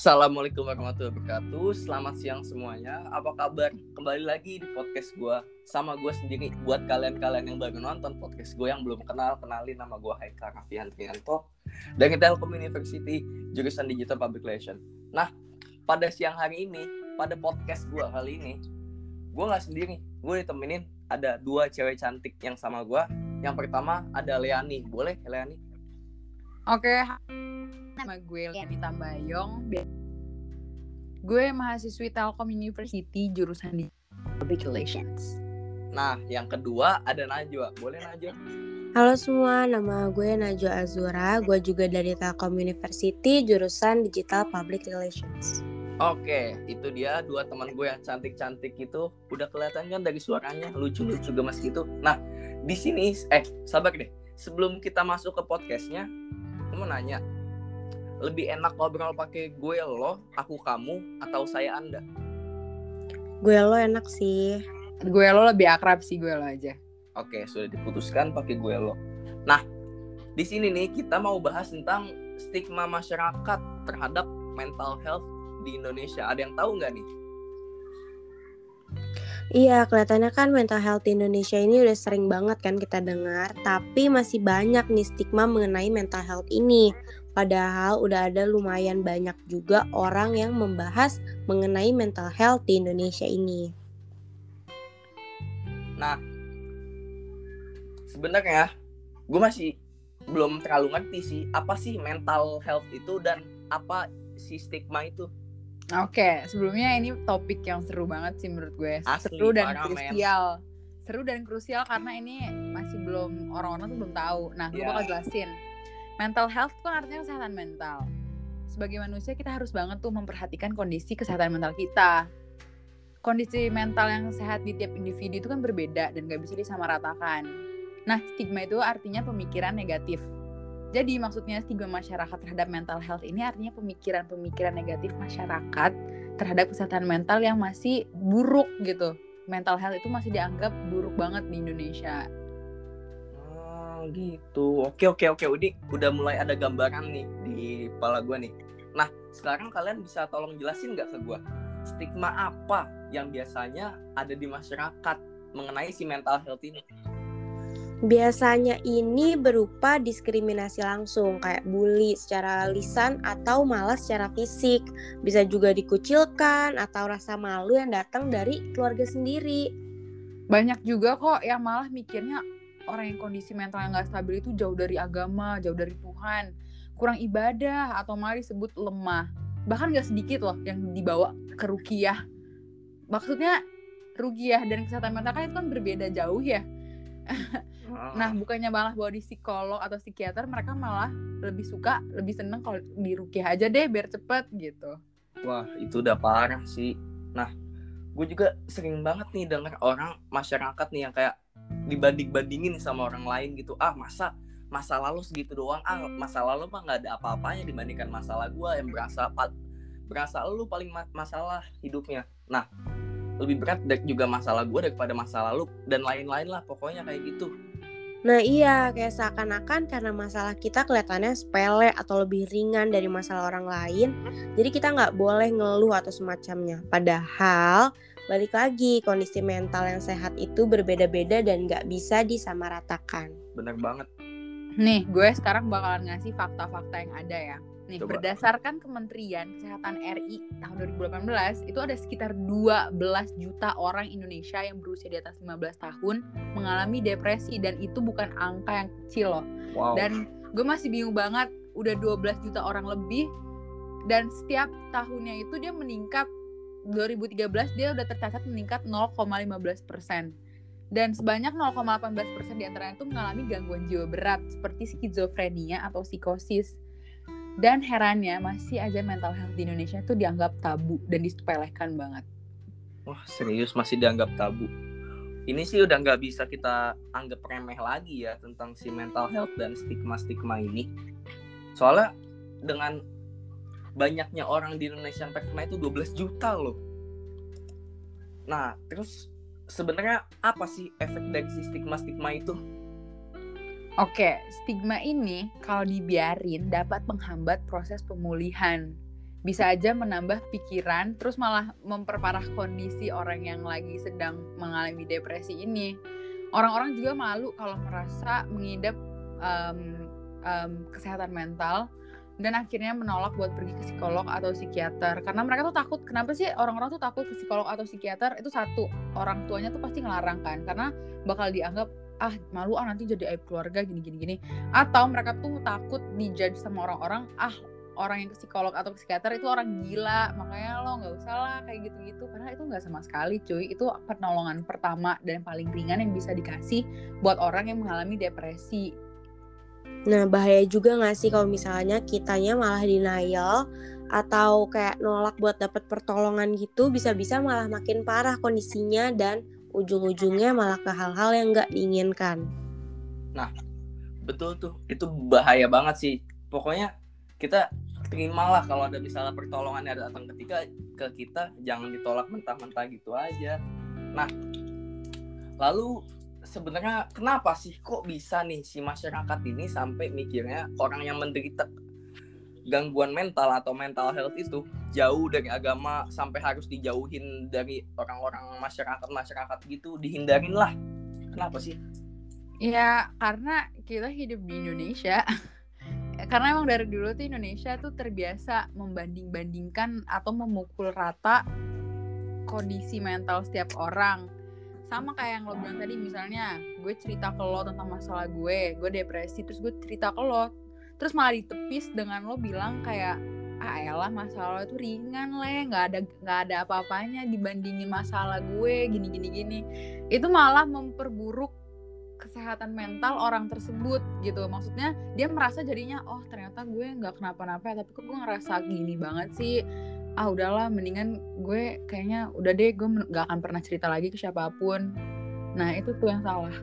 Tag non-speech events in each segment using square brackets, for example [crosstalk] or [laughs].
Assalamualaikum warahmatullahi wabarakatuh. Selamat siang semuanya. Apa kabar? Kembali lagi di podcast gue sama gue sendiri. Buat kalian-kalian yang baru nonton podcast gue yang belum kenal, kenalin nama gue Haikal Raffian Trianto dari Telkom University jurusan Digital Public Relation. Nah, pada siang hari ini, pada podcast gue kali ini, gue nggak sendiri. Gue ditemenin ada dua cewek cantik yang sama gue. Yang pertama ada Leani. Boleh Leani? Oke, nama gue Leni Tambayong. Gue mahasiswi Telkom University jurusan di Public Relations. Nah, yang kedua ada Najwa. Boleh Najwa? Halo semua, nama gue Najwa Azura. Gue juga dari Telkom University jurusan Digital Public Relations. Oke, itu dia dua teman gue yang cantik-cantik itu udah kelihatan kan dari suaranya lucu-lucu gemes gitu. Nah, di sini eh sabar deh. Sebelum kita masuk ke podcastnya, mau nanya, lebih enak ngobrol pakai gue lo, aku kamu, atau saya anda? Gue lo enak sih. Gue lo lebih akrab sih gue lo aja. Oke, sudah diputuskan pakai gue lo. Nah, di sini nih kita mau bahas tentang stigma masyarakat terhadap mental health di Indonesia. Ada yang tahu nggak nih? Iya, kelihatannya kan mental health di Indonesia ini udah sering banget kan kita dengar, tapi masih banyak nih stigma mengenai mental health ini. Padahal udah ada lumayan banyak juga orang yang membahas mengenai mental health di Indonesia ini. Nah, sebenarnya gue masih belum terlalu ngerti sih apa sih mental health itu dan apa si stigma itu. Oke, sebelumnya ini topik yang seru banget sih menurut gue. Asli, seru dan men. krusial. Seru dan krusial karena ini masih belum orang-orang tuh belum tahu. Nah, gue Iya. bakal jelasin. Mental health tuh artinya kesehatan mental. Sebagai manusia kita harus banget tuh memperhatikan kondisi kesehatan mental kita. Kondisi mental yang sehat di tiap individu itu kan berbeda dan gak bisa disamaratakan. Nah, stigma itu artinya pemikiran negatif. Jadi maksudnya stigma masyarakat terhadap mental health ini artinya pemikiran-pemikiran negatif masyarakat terhadap kesehatan mental yang masih buruk gitu. Mental health itu masih dianggap buruk banget di Indonesia. Oh, gitu. Oke, oke, oke. Udik, udah mulai ada gambaran nih di kepala gue nih. Nah, sekarang kalian bisa tolong jelasin nggak ke gue stigma apa yang biasanya ada di masyarakat mengenai si mental health ini? Biasanya ini berupa diskriminasi langsung kayak bully secara lisan atau malah secara fisik. Bisa juga dikucilkan atau rasa malu yang datang dari keluarga sendiri. Banyak juga kok yang malah mikirnya orang yang kondisi mental yang nggak stabil itu jauh dari agama, jauh dari Tuhan, kurang ibadah atau malah disebut lemah. Bahkan nggak sedikit loh yang dibawa ke rukiah. Maksudnya rukiah dan kesehatan mental kan itu kan berbeda jauh ya. [laughs] Nah, bukannya malah bawa di psikolog atau psikiater, mereka malah lebih suka, lebih seneng kalau di rukiah aja deh biar cepet gitu. Wah, itu udah parah sih. Nah, gue juga sering banget nih denger orang masyarakat nih yang kayak dibanding-bandingin sama orang lain gitu. Ah, masa masa lalu segitu doang. Ah, masa lalu mah nggak ada apa-apanya dibandingkan masalah gue yang berasa berasa lu paling ma- masalah hidupnya. Nah, lebih berat juga masalah gue daripada masa lalu dan lain-lain lah pokoknya kayak gitu. Nah iya, kayak seakan-akan karena masalah kita kelihatannya sepele atau lebih ringan dari masalah orang lain, jadi kita nggak boleh ngeluh atau semacamnya. Padahal balik lagi kondisi mental yang sehat itu berbeda-beda dan nggak bisa disamaratakan. Bener banget. Nih, gue sekarang bakalan ngasih fakta-fakta yang ada ya. Nih, Coba. berdasarkan Kementerian Kesehatan RI tahun 2018, itu ada sekitar 12 juta orang Indonesia yang berusia di atas 15 tahun mengalami depresi dan itu bukan angka yang kecil loh. Wow. Dan gue masih bingung banget, udah 12 juta orang lebih dan setiap tahunnya itu dia meningkat 2013 dia udah tercatat meningkat 0,15 persen dan sebanyak 0,18 persen di antaranya itu mengalami gangguan jiwa berat seperti skizofrenia atau psikosis dan herannya masih aja mental health di Indonesia itu dianggap tabu dan disepelekan banget Wah serius masih dianggap tabu. Ini sih udah nggak bisa kita anggap remeh lagi ya tentang si mental health dan stigma-stigma ini. Soalnya dengan banyaknya orang di Indonesia yang terkena itu 12 juta loh. Nah terus sebenarnya apa sih efek dari si stigma-stigma itu? Oke, stigma ini kalau dibiarin dapat menghambat proses pemulihan. bisa aja menambah pikiran terus malah memperparah kondisi orang yang lagi sedang mengalami depresi ini orang-orang juga malu kalau merasa mengidap um, um, kesehatan mental dan akhirnya menolak buat pergi ke psikolog atau psikiater. Karena mereka tuh takut kenapa sih orang-orang tuh takut ke psikolog atau psikiater? Itu satu orang tuanya tuh pasti ngelarang kan? Karena bakal dianggap ah malu ah nanti jadi aib keluarga gini gini gini. Atau mereka tuh takut dijudge sama orang-orang ah orang yang ke psikolog atau psikiater itu orang gila makanya lo nggak usah lah kayak gitu-gitu. Karena itu nggak sama sekali cuy. Itu pertolongan pertama dan paling ringan yang bisa dikasih buat orang yang mengalami depresi Nah, bahaya juga gak sih kalau misalnya kitanya malah denial atau kayak nolak buat dapat pertolongan gitu, bisa-bisa malah makin parah kondisinya dan ujung-ujungnya malah ke hal-hal yang gak diinginkan. Nah, betul tuh. Itu bahaya banget sih. Pokoknya kita terimalah kalau ada misalnya pertolongan yang datang ketika ke kita, jangan ditolak mentah-mentah gitu aja. Nah, lalu sebenarnya kenapa sih kok bisa nih si masyarakat ini sampai mikirnya orang yang menderita gangguan mental atau mental health itu jauh dari agama sampai harus dijauhin dari orang-orang masyarakat masyarakat gitu dihindarin lah. Kenapa sih? Ya karena kita hidup di Indonesia. [laughs] Karena emang dari dulu tuh Indonesia tuh terbiasa membanding-bandingkan atau memukul rata kondisi mental setiap orang sama kayak yang lo bilang tadi misalnya gue cerita ke lo tentang masalah gue gue depresi terus gue cerita ke lo terus malah ditepis dengan lo bilang kayak ah elah masalah lo itu ringan le. Nggak ada nggak ada apa-apanya dibandingin masalah gue gini gini gini. Itu malah memperburuk kesehatan mental orang tersebut gitu. Maksudnya dia merasa jadinya oh ternyata gue nggak kenapa-napa tapi kok gue ngerasa gini banget sih ah udahlah mendingan gue kayaknya udah deh gue nggak akan pernah cerita lagi ke siapa pun. Nah itu tuh yang salah.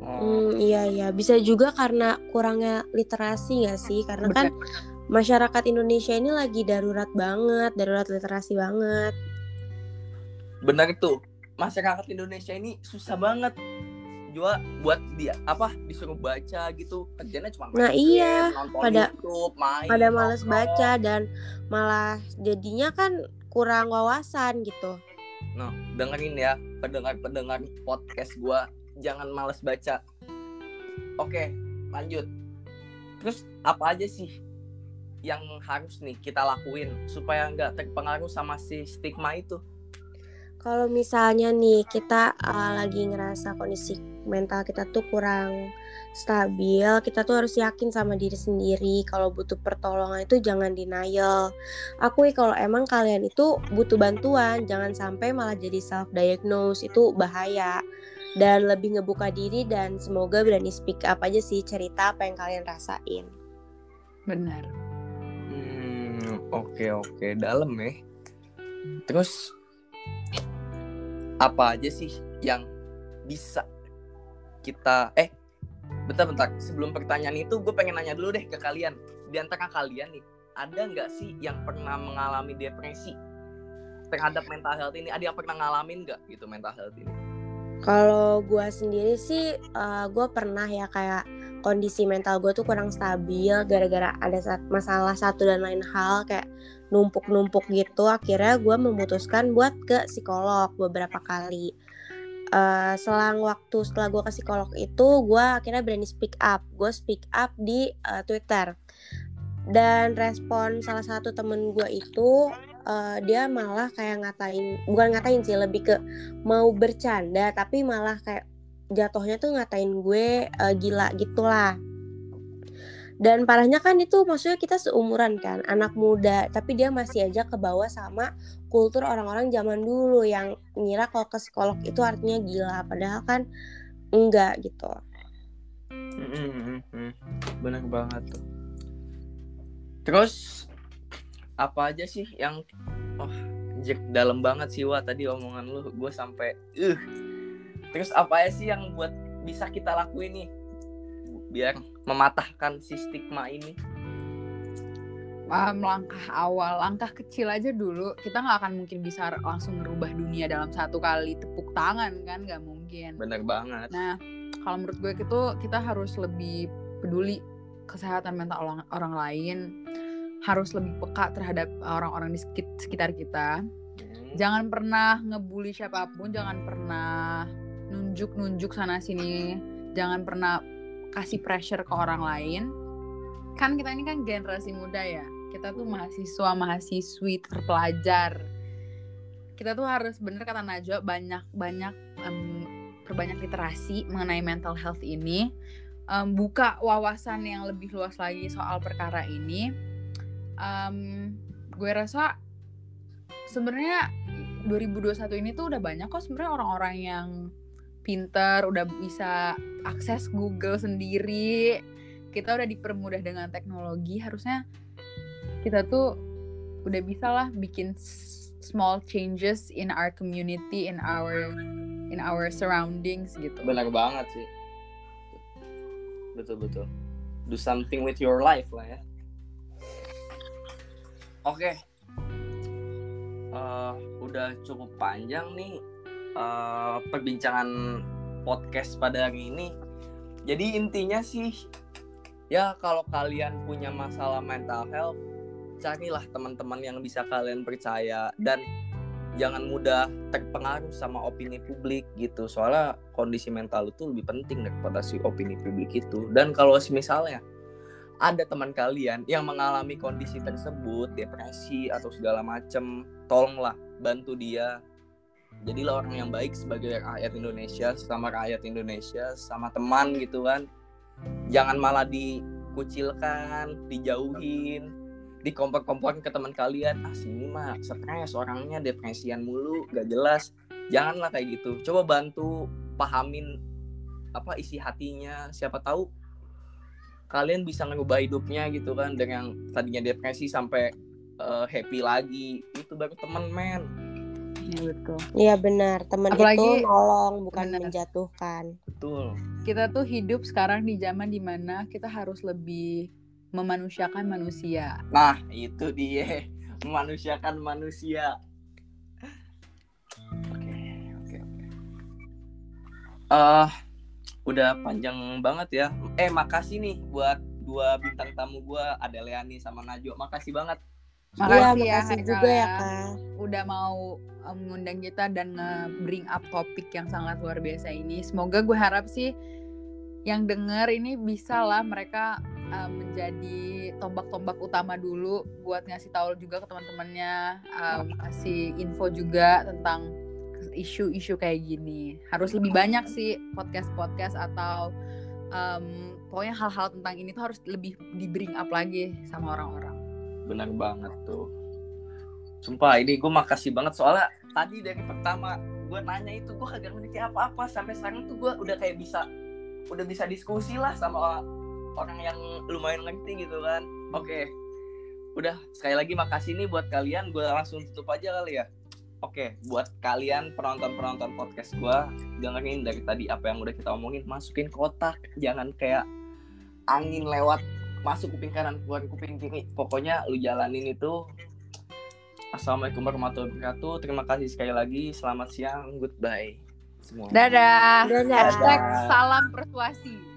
Hmm, iya iya. Bisa juga karena kurangnya literasi gak sih? Karena kan masyarakat Indonesia ini lagi darurat banget darurat literasi banget. Benar itu masyarakat Indonesia ini susah banget juga buat dia apa disuruh baca gitu. Kerjanya cuma nah iya pada YouTube, main, pada males baca dan malah jadinya kan kurang wawasan gitu. Nah dengerin ya pendengar pendengar podcast gua. Jangan males baca. Oke lanjut. Terus apa aja sih yang harus nih kita lakuin supaya nggak terpengaruh sama si stigma itu? Kalau misalnya nih kita uh, lagi ngerasa kondisi mental kita tuh kurang stabil, kita tuh harus yakin sama diri sendiri. Kalau butuh pertolongan itu jangan denial. Akui kalau emang kalian itu butuh bantuan, jangan sampai malah jadi self diagnose itu bahaya. Dan lebih ngebuka diri dan semoga berani speak up aja sih cerita apa yang kalian rasain. Benar. Hmm, oke okay, oke, okay. dalam ya. Terus apa aja sih yang bisa kita eh bentar bentar. Sebelum pertanyaan itu gue pengen nanya dulu deh ke kalian. Di antara kalian nih ada nggak sih yang pernah mengalami depresi terhadap mental health ini? Ada yang pernah ngalamin nggak gitu mental health ini? Kalau gue sendiri sih uh, gue pernah ya kayak kondisi mental gue tuh kurang stabil gara-gara ada masalah satu dan lain hal kayak numpuk-numpuk gitu. Akhirnya gue memutuskan buat ke psikolog beberapa kali uh, selang waktu setelah gue ke psikolog itu gue akhirnya berani speak up. Gue speak up di uh, twitter. Dan respon salah satu temen gue itu uh, dia malah kayak ngatain bukan ngatain sih lebih ke mau bercanda tapi malah kayak jatuhnya tuh ngatain gue uh, gila gitulah. Dan parahnya kan itu maksudnya kita seumuran kan anak muda tapi dia masih aja ke bawah sama kultur orang-orang zaman dulu yang ngira kalau ke psikolog itu artinya gila padahal kan enggak gitu. Benar banget tuh. Terus apa aja sih yang oh jek dalam banget sih wah tadi omongan lu. Gue sampai uh. Terus apa aja sih yang buat bisa kita lakuin nih? Biar mematahkan si stigma ini? Um, langkah awal, langkah kecil aja dulu. Kita nggak akan mungkin bisa langsung merubah dunia dalam satu kali tepuk tangan kan, nggak mungkin. Bener banget. Nah, kalau menurut gue itu kita harus lebih peduli kesehatan mental orang, orang lain. harus lebih peka terhadap orang-orang di sekit- sekitar kita. Hmm. Jangan pernah ngebully siapa pun, jangan pernah nunjuk-nunjuk sana sini, jangan pernah kasih pressure ke orang lain. Kan kita ini kan generasi muda ya. Kita tuh mahasiswa, mahasiswi, terpelajar. Kita tuh harus bener kata Najwa banyak banyak em, perbanyak literasi mengenai mental health ini. Em, buka wawasan yang lebih luas lagi soal perkara ini. Em, gue rasa sebenarnya 2021 ini tuh udah banyak kok sebenarnya orang-orang yang pinter, udah bisa akses Google sendiri. Kita udah dipermudah dengan teknologi, harusnya kita tuh udah bisa lah bikin small changes in our community, in our in our surroundings gitu. Benar banget sih. Betul betul. Do something with your life lah ya. Oke. Eh, udah cukup panjang nih eh, perbincangan podcast pada hari ini. Jadi intinya sih ya kalau kalian punya masalah mental health, carilah teman-teman yang bisa kalian percaya. Dan jangan mudah terpengaruh sama opini publik gitu. Soalnya kondisi mental itu lebih penting daripada si opini publik itu. Dan kalau misalnya ada teman kalian yang mengalami kondisi tersebut depresi atau segala macem tolonglah bantu dia. Jadilah orang yang baik sebagai rakyat Indonesia sama rakyat Indonesia sama teman gitu kan. Jangan malah dikucilkan dijauhin dikompor-komporin ke teman kalian. Ah sini mah stres orangnya depresian mulu gak jelas. Janganlah kayak gitu. Coba bantu pahamin apa isi hatinya. Siapa tahu kalian bisa ngubah hidupnya gitu kan dengan tadinya depresi sampai eh, happy lagi. Itu baru temen men. Iya betul. Iya benar, teman Apalagi- itu nolong bukan Benar. menjatuhkan. betul. Kita tuh hidup sekarang di zaman di mana kita harus lebih memanusiakan manusia. nah itu dia. [laughs] Memanusiakan manusia. Oke oke oke. Eh udah panjang banget ya. Eh makasih nih buat dua bintang tamu gua ada Leani sama Najwa. Makasih banget. Makasih ya, makasih juga ya kak. udah mau um, mengundang kita dan nge-bring up topik yang sangat luar biasa ini. Semoga gue harap sih yang denger ini bisa lah mereka um, menjadi tombak-tombak utama dulu buat ngasih tahu juga ke teman-temannya, um, kasih info juga tentang isu-isu kayak gini. Harus lebih banyak sih podcast-podcast atau um, pokoknya hal-hal tentang ini tuh harus lebih di bring up lagi sama orang-orang. benar banget tuh sumpah ini gue makasih banget soalnya tadi dari pertama gue nanya itu gue kagak ngerti apa-apa sampai sekarang tuh gue udah kayak bisa udah bisa diskusi lah sama orang yang lumayan ngerti gitu kan. Oke. Udah sekali lagi makasih nih buat kalian. Gue langsung tutup aja kali ya. Oke buat kalian penonton penonton podcast gue dengerin dari tadi apa yang udah kita omongin masukin kotak jangan kayak angin lewat masuk kuping kanan keluar kuping kiri. Pokoknya lu jalanin itu. Assalamualaikum warahmatullahi wabarakatuh. Terima kasih sekali lagi. Selamat siang. Goodbye semua. Dadah. Dadah. Hashtag salam persuasi.